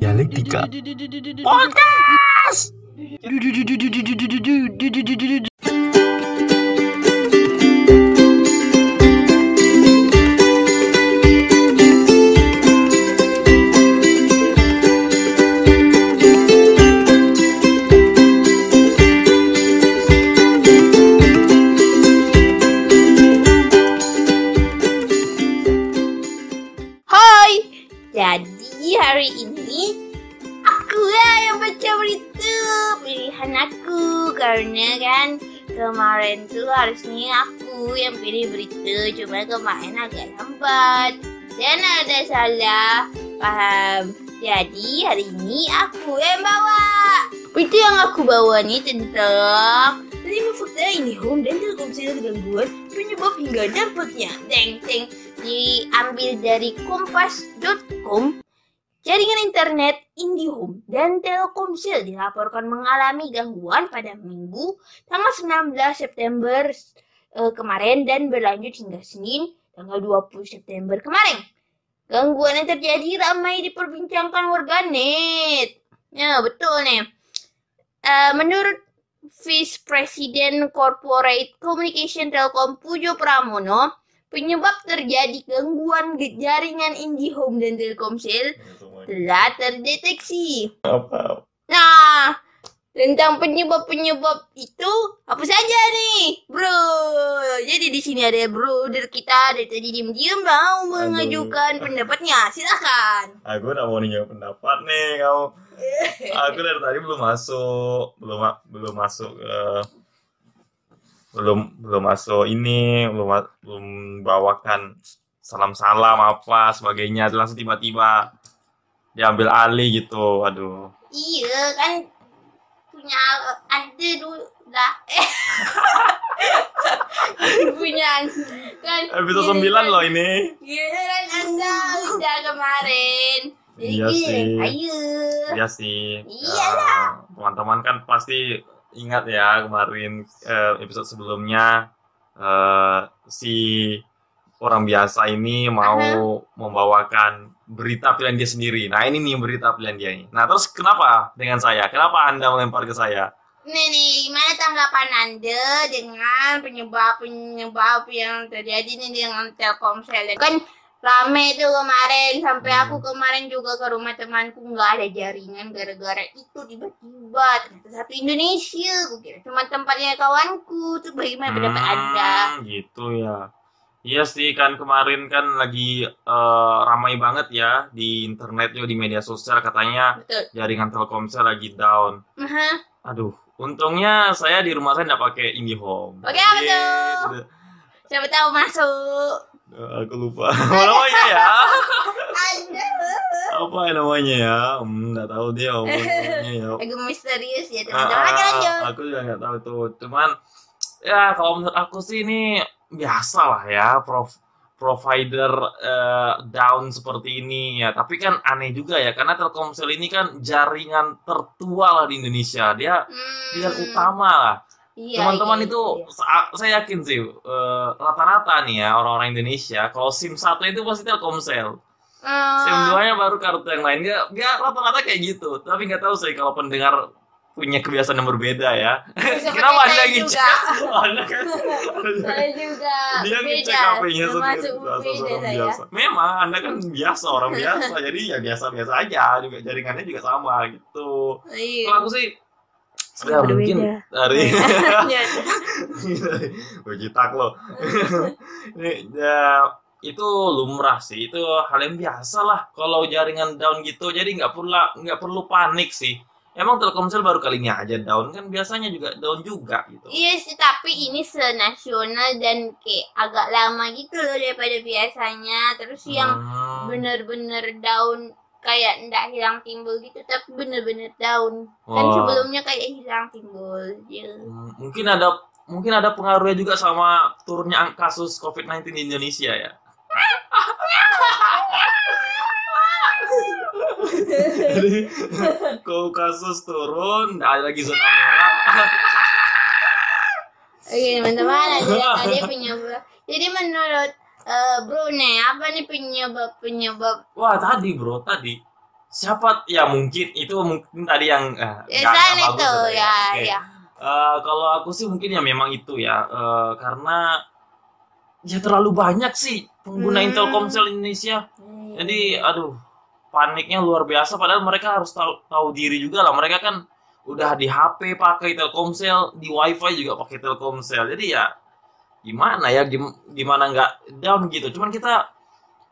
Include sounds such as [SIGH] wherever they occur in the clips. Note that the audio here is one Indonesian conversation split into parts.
Dialektika. Podcast. Jadi hari ini aku lah yang baca berita pilihan aku karena kan kemarin tuh harusnya aku yang pilih berita cuma kemarin agak lambat dan ada salah paham. Jadi hari ini aku yang bawa. Berita yang aku bawa nih tentang lima fakta ini home dan telkomsel gangguan penyebab hingga dampaknya. Teng teng diambil dari kompas.com Jaringan internet IndiHome dan Telkomsel dilaporkan mengalami gangguan pada Minggu tanggal 19 September eh, kemarin dan berlanjut hingga Senin tanggal 20 September kemarin. Gangguan yang terjadi ramai diperbincangkan warganet. Ya, betul nih. Eh, menurut Vice President Corporate Communication Telkom Pujo Pramono, penyebab terjadi gangguan jaringan IndiHome dan Telkomsel telah terdeteksi. Apa? Nah, tentang penyebab-penyebab itu apa saja nih, bro? Jadi di sini ada brother kita dari tadi diam-diam mau mengajukan pendapatnya. Silakan. Aku udah mau nanya pendapat nih kamu. [LAUGHS] Aku dari tadi belum masuk, belum belum masuk ke belum belum masuk ini, belum belum bawakan salam-salam apa sebagainya. Langsung tiba-tiba diambil alih gitu. Aduh. Iya kan punya ada dulu dah. [LAUGHS] punya kan Episode 9 loh ini. Iya kan anda udah kemarin. Jadi Iya sih. ayo. Iya sih. Iyalah. Eh, Teman-teman kan pasti ingat ya kemarin eh, episode sebelumnya eh, si orang biasa ini mau membawakan berita pilihan dia sendiri. Nah ini nih berita pilihan dia ini. Nah terus kenapa dengan saya? Kenapa anda melempar ke saya? Nih nih, gimana tanggapan Anda dengan penyebab-penyebab yang terjadi nih dengan Telkomsel? Kan rame tuh kemarin, sampai Hmm. aku kemarin juga ke rumah temanku nggak ada jaringan gara-gara itu tiba-tiba ternyata satu Indonesia. Gue kira cuma tempatnya kawanku. Tuh bagaimana pendapat Anda? Hmm, gitu ya. Iya sih kan kemarin kan lagi eh, ramai banget ya di internet juga di media sosial katanya Betul. jaringan Telkomsel lagi down. Aha. Aduh, untungnya saya di rumah saya nggak pakai IndiHome. Apa Jadi, tuh? sudah- Siapa tahu masuk. Eh, aku lupa [LAUGHS] apa namanya ya. Apa ya namanya ya? Hmm, nggak tahu dia apa [LAUGHS] namanya ya. agak misterius ya Ah, teman-teman. Lanjut. aku juga nggak tahu tuh. Cuman ya kalau menurut aku sih ini biasa lah ya, prof provider eh, down seperti ini ya. Tapi kan aneh juga ya, karena Telkomsel ini kan jaringan tertua lah di Indonesia. Dia Hmm. pilihan utama lah. Iya, Teman-teman iya, itu iya. sa- saya yakin sih eh, rata-rata nih ya orang-orang Indonesia kalau SIM satu itu pasti Telkomsel. SIM Ah. 2 nya baru kartu yang lain. Dia, dia rata-rata kayak gitu. Tapi nggak tahu sih kalau pendengar punya kebiasaan yang berbeda ya. [LAUGHS] [LAUGHS] Kenapa Anda ngecek? Anda [LAUGHS] kan Saya juga dia ngecek HP-nya saya. biasa. Memang Anda kan biasa orang biasa. jadi ya biasa-biasa aja juga jaringannya juga sama gitu. Iya. Kalau aku sih ya Berbeda. mungkin dari [LAUGHS] Ya. Begitak lo. [LAUGHS] Ini ya, itu lumrah sih, itu hal yang biasa lah kalau jaringan down gitu. Jadi nggak perlu nggak perlu panik sih. Emang Telkomsel baru kali ini aja down kan biasanya juga down juga gitu. Iya sih, tapi ini senasional dan kayak agak lama gitu loh daripada biasanya. Terus yang Hmm. bener-bener down kayak ndak hilang timbul gitu, tapi bener-bener down. Kan Wah. sebelumnya kayak hilang timbul. Ya. Hmm, mungkin ada mungkin ada pengaruhnya juga sama turunnya kasus COVID-19 di Indonesia ya. Jadi kalau kasus turun, ada lagi zona merah. Oke teman-teman, ada tadi penyebab. Jadi menurut Eh, bro nih apa nih penyebab penyebab? Wah tadi bro tadi. Siapa ya mungkin itu mungkin tadi yang eh, ya bagus itu tadi ya Oke. ya. Eh, kalau aku sih mungkin ya memang itu ya Eh, karena ya terlalu banyak sih pengguna Hmm. Telkomsel Indonesia. Jadi aduh paniknya luar biasa padahal mereka harus tahu tahu diri juga lah. Mereka kan udah di HP pakai Telkomsel di WiFi juga pakai Telkomsel. Jadi ya gimana ya gim- gimana nggak down gitu. Cuman kita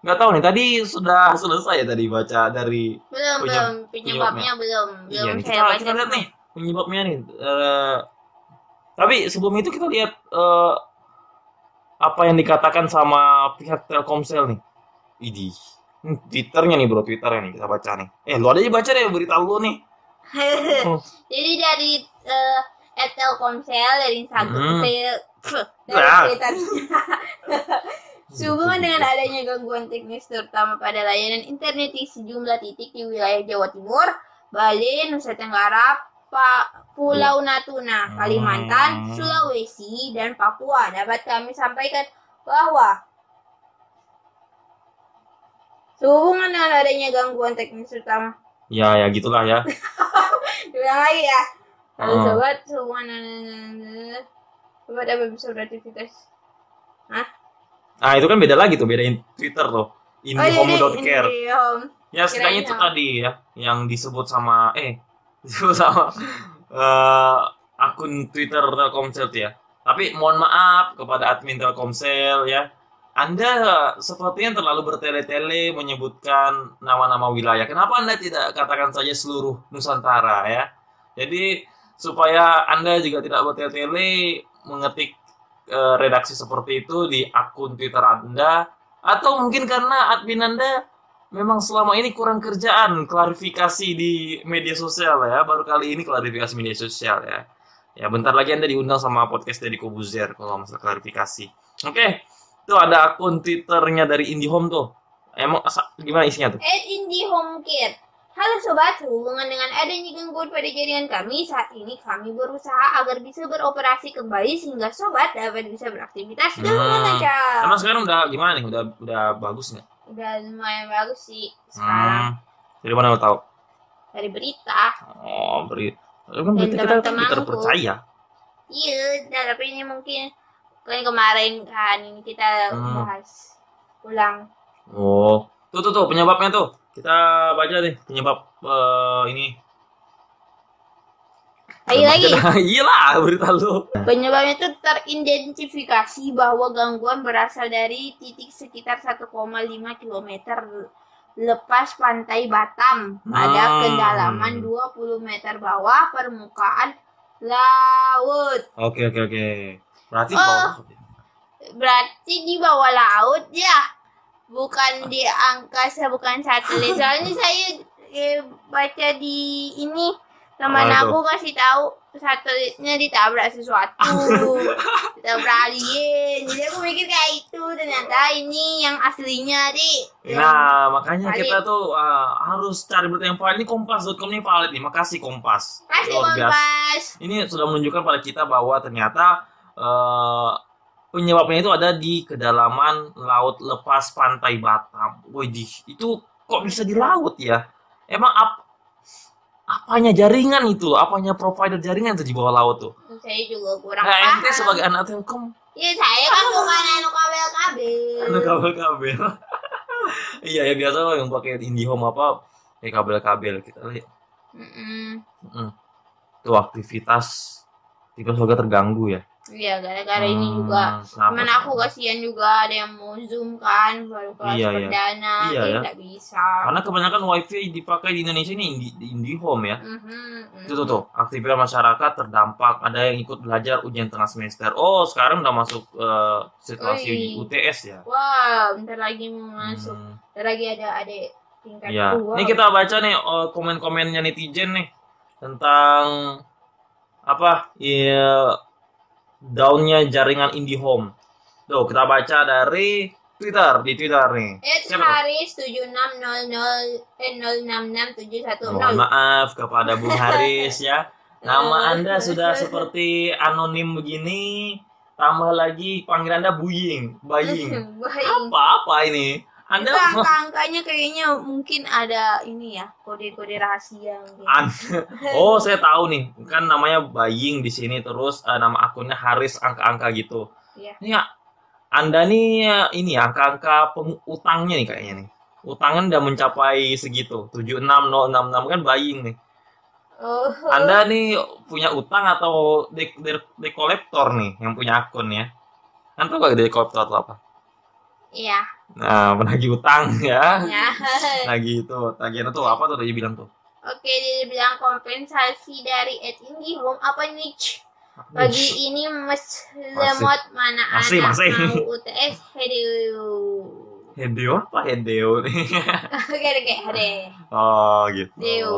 nggak tahu nih tadi sudah selesai ya tadi baca dari belum Penyeb- belum. Penyebabnya belum. Iya belum nih, saya kita, baca. kita lihat nih penyebabnya nih Eh, tapi sebelum itu kita lihat eh, apa yang dikatakan sama pihak Telkomsel nih. Idi Twitternya nih bro Twitternya nih kita baca nih. Eh lu aja baca deh berita lu nih. [LAUGHS] Jadi dari eh at Telkomsel dari Instagram Hmm. Tel- Ya. dari Twitter [LAUGHS] Sehubungan dengan adanya gangguan teknis terutama pada layanan internet di sejumlah titik di wilayah Jawa Timur, Bali, Nusa Tenggara, Pa- Pulau Natuna, Kalimantan, Hmm. Sulawesi, dan Papua. Dapat kami sampaikan bahwa sehubungan dengan adanya gangguan teknis terutama ya ya gitulah ya [LAUGHS] Ulang lagi ya. Sobat, sehubungan dengan sobat apa bisa beraktivitas? nah itu kan beda lagi tuh bedain Twitter tuh indihome.care IndiHome. ya setidaknya itu tadi ya yang disebut sama eh disebut sama eh, akun Twitter Telkomsel ya tapi mohon maaf kepada admin Telkomsel ya anda sepertinya terlalu bertele-tele menyebutkan nama-nama wilayah. Kenapa Anda tidak katakan saja seluruh Nusantara ya? Jadi supaya Anda juga tidak bertele-tele mengetik eh, redaksi seperti itu di akun Twitter Anda atau mungkin karena admin Anda memang selama ini kurang kerjaan klarifikasi di media sosial ya. Baru kali ini klarifikasi media sosial ya. Ya bentar lagi Anda diundang sama podcast dari Kobuzer kalau masalah klarifikasi. Oke, tuh ada akun Twitternya dari IndiHome tuh. Emang gimana isinya tuh? At IndiHome Care. Halo sobat, sehubungan dengan adanya gangguan pada jaringan kami, saat ini kami berusaha agar bisa beroperasi kembali sehingga sobat dapat bisa beraktivitas dengan Hmm. lancar. Emang sekarang udah gimana nih? Udah udah bagus nggak? Udah lumayan bagus sih sekarang Hmm. Dari mana lo tahu? dari berita. Oh, beri. Kan berarti Dan kita teman-temanku. terpercaya. Iya, nah, tapi ini mungkin kan kemarin kan ini kita Hmm. bahas ulang. Oh, tuh tuh tuh penyebabnya tuh. Kita baca deh penyebab eh, ini. Ayo lagi. [LAUGHS] Iya lah berita lu. Penyebabnya itu teridentifikasi bahwa gangguan berasal dari titik sekitar 1,5 km lepas pantai Batam pada Hmm. kedalaman 20 meter bawah permukaan laut. Oke oke oke. Berarti Oh. bawah. Berarti di bawah laut ya, bukan di angkasa, bukan satelit. Soalnya saya eh, baca di ini teman Apa aku kasih tahu satelitnya ditabrak sesuatu, [LAUGHS] ditabrak alien. Jadi aku mikir kayak itu, ternyata ini yang aslinya di. Nah, makanya Valid. kita tuh uh, harus cari berita yang valid. Ini kompas.com ini valid nih. Makasih Kompas. Kasih kompas. Ini sudah menunjukkan pada kita bahwa ternyata uh, penyebabnya itu ada di kedalaman laut lepas pantai Batam. Widih, itu kok bisa di laut ya? Emang ap apanya jaringan itu? Apanya provider jaringan itu di bawah laut tuh? Saya juga kurang Nah, paham. ente sebagai anak Telkom, Ya saya kan bukan anu kabel-kabel. anu kabel-kabel. [LAUGHS] iya ya biasa loh yang pakai IndiHome apa kayak kabel-kabel kita lihat. Mm-mm. Mm. Tuh aktivitas aktivitas warga terganggu ya. Iya, gara-gara ini Hmm, juga. kenapa Cuman aku kasihan juga ada yang mau zoom kan baru kelas Iya, iya. perdana, Iya, jadi ya. nggak bisa. Karena kebanyakan wifi dipakai di Indonesia ini Indi, di IndiHome ya. Mhm, mhm. Itu tuh, tuh aktivitas masyarakat terdampak. Ada yang ikut belajar ujian tengah semester. Oh sekarang udah masuk eh, situasi Wih. UTS ya. Wah, bentar lagi mau masuk. Hmm, Bentar lagi ada adik tingkat Iya. dua. Ini kita baca nih oh, komen-komennya netizen nih tentang apa? Iya downnya jaringan IndiHome. Tuh kita baca dari Twitter di Twitter nih. It's Siapa? Haris 7600 eh 066710. Mohon maaf kepada Bung [LAUGHS] Haris ya. Nama Anda sudah seperti anonim begini. tambah lagi panggilan Anda Buying, Baying. [LAUGHS] Baik. Apa apa ini? Anda Itu angka-angkanya kayaknya mungkin ada ini ya kode-kode rahasia. An- oh, saya tahu nih. Kan namanya Baying di sini terus eh, nama akunnya Haris angka-angka gitu. Iya. Ini ya, Anda nih eh, ini ya, angka-angka utangnya nih kayaknya nih. Utangnya udah mencapai segitu, 76066 kan Baying nih. Oh. Anda nih punya utang atau dek dek dekolektor nih yang punya akun ya? Kan tahu gak dekolektor itu apa? Iya. Nah, menagih utang ya. Ya. Lagi itu, tagihan itu apa tuh dia bilang tuh? Oke, dia bilang kompensasi dari Ed IndiHome apa nih? Pagi ini mas lemot mana Masih, anak masih. mau UTS Hedeo. Hedeo apa Hedeo nih? [LAUGHS] Oke, oke, Hede. Oh gitu. Deo.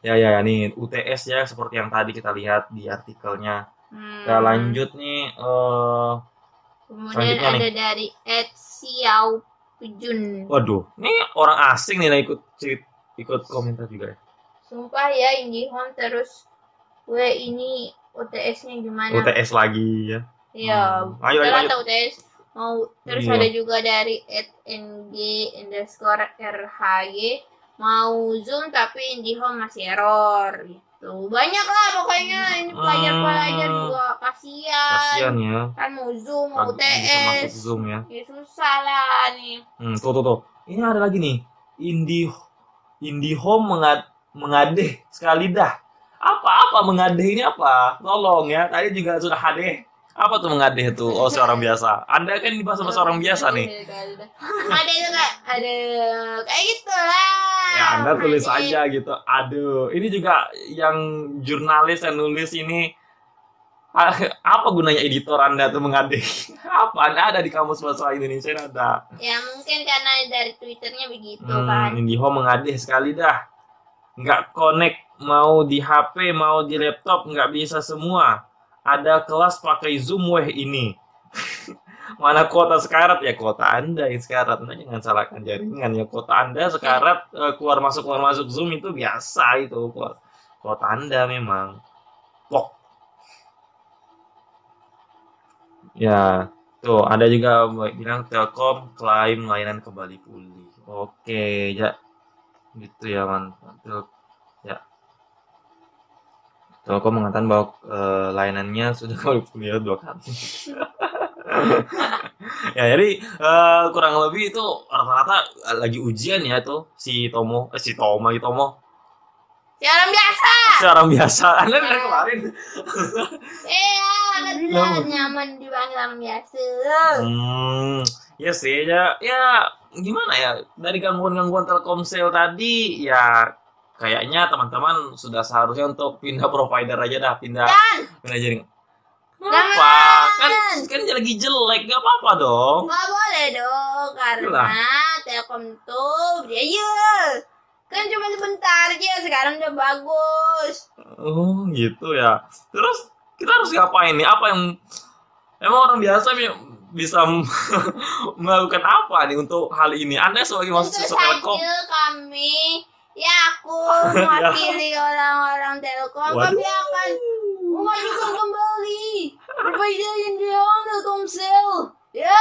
Ya ya ya, nih UTS ya seperti yang tadi kita lihat di artikelnya. Hmm. Kita lanjut nih eh Kemudian selanjutnya ada nih. dari Ed Xiao Pejun. waduh, ini orang asing nih nah ikut cerit- ikut komentar juga ya. Sumpah ya IndiHome terus gue ini UTS-nya gimana? UTS lagi ya. Ya, Hmm. Ayo, ayo, ayo. UTS mau terus Iya. ada juga dari @ng underscore rhy mau zoom tapi IndiHome masih error gitu. Banyak lah pokoknya ini pelajar-pelajar Hmm. juga kasihan. Kasihan ya. Kan mau zoom, mau UTS. Zoom ya. Ya susah lah nih. Hmm, tuh tuh tuh. Ini ada lagi nih. Indi IndiHome mengad mengadeh sekali dah. Apa-apa mengadeh ini apa? Tolong ya. Tadi juga sudah hadeh. Apa tuh mengadeh tuh? Oh, seorang biasa. Anda kan di bahasa bahasa orang biasa nih. ada itu? Ada kayak gitu lah. Ya, Anda tulis Ada. aja gitu. Aduh, ini juga yang jurnalis yang nulis ini ah, apa gunanya editor Anda tuh mengadeh? [LAUGHS] Apa? Anda ada di kamus bahasa Indonesia ada. Ya mungkin karena dari twitternya begitu Hmm, kan. IndiHome mengadeh sekali dah. Nggak connect mau di HP mau di laptop nggak bisa semua. Ada kelas pakai Zoom weh ini. [LAUGHS] Mana kuota sekarat ya kuota Anda yang sekarat. Anda jangan salahkan jaringan ya kuota Anda sekarat eh, keluar masuk keluar masuk Zoom itu biasa itu kuota Anda memang. Pok. Ya, tuh ada juga bilang Telkom klaim layanan kembali pulih. Oke, ya. Gitu ya, mantap. Ya. Telkom mengatakan bahwa eh, layanannya sudah [LAUGHS] pulih dua kali. [LAUGHS] ya, jadi eh, kurang lebih itu rata-rata lagi ujian ya tuh si Tomo, eh, si Tomo lagi Tomo. Si orang biasa. Si orang biasa. [LAUGHS] Anda bilang kemarin. Iya, Kenapa? nyaman dipanggil orang biasa. Hmm, ya sih ya, ya gimana ya dari gangguan-gangguan Telkomsel tadi ya kayaknya teman-teman sudah seharusnya untuk pindah provider aja dah pindah Dan pindah jaring. Kenapa? Kan kan lagi jelek gak apa-apa dong. nggak boleh dong karena Telkom tuh biaya. Kan cuma sebentar aja sekarang udah bagus. Oh gitu ya. Terus kita harus ngapain nih? Apa yang emang orang biasa bi- bisa [LAUGHS] melakukan apa nih untuk hal ini? Anda sebagai mahasiswa Telkom, kami ya aku [LAUGHS] mewakili orang-orang Telkom kami akan memajukan kembali yang dilawan Telkomsel ya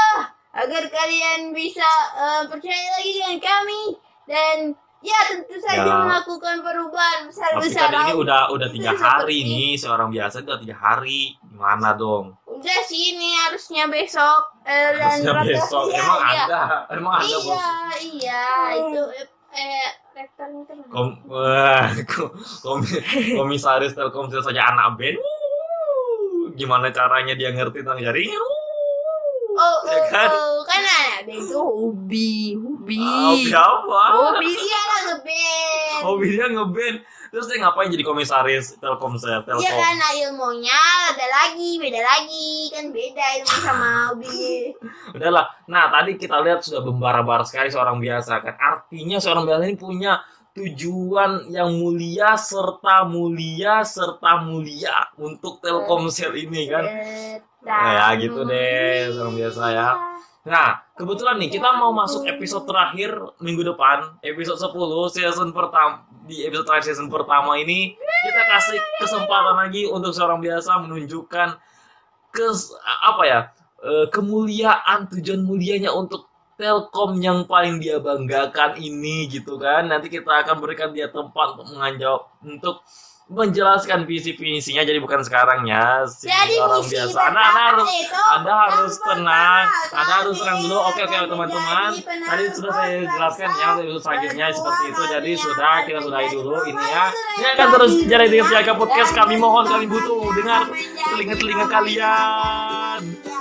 agar kalian bisa eh, percaya lagi dengan kami dan ya tentu saja Ya. melakukan perubahan tapi kan besar-besaran ini udah udah tiga hari Seperti- nih seorang biasa udah tiga hari gimana dong? udah sih ini harusnya besok eh, dan Harusnya rata- besok iya, emang iya. ada emang ada bos. iya iya itu eh, eh mana? Kom wah, ko- komi- komisaris Telkomsel saja anak band. Wuh, Gimana caranya dia ngerti tentang jaringan? Wuh. Oh, Ya oh, kan? oh, kan ada itu hobi, hobi. Ah, Hobi apa? Hobi dia lah ngeband. Hobi dia ngeband. Terus dia ngapain jadi komisaris Telkomsel? Telkom. Ya karena ilmunya ada lagi, beda lagi. Kan beda ilmu sama hobi. [LAUGHS] Udahlah. Nah, tadi kita lihat sudah membara-bara sekali seorang biasa kan. Artinya seorang biasa ini punya tujuan yang mulia serta mulia serta mulia untuk Telkomsel ini kan. Ya, gitu deh, seorang biasa ya. Nah, kebetulan nih kita mau masuk episode terakhir minggu depan, episode 10 season pertama di episode terakhir season pertama ini. Kita kasih kesempatan lagi untuk seorang biasa menunjukkan kes apa ya eh, kemuliaan tujuan mulianya untuk Telkom yang paling dia banggakan ini gitu kan. Nanti kita akan berikan dia tempat untuk menganjau untuk menjelaskan visi misinya jadi bukan sekarang ya. Si Jadi orang misi biasa. anda, anda harus itu anda harus tenang. anda harus tenang dulu. Oke oke teman-teman. Tadi sudah saya jelaskan ya. Untuk selanjutnya Kedua seperti itu. Jadi kali sudah kita sudahi dulu ini ya. ini akan terus jadi Jaga Podcast. Kami mohon kami butuh dengar menjadi telinga-telinga pemain kalian. Ya,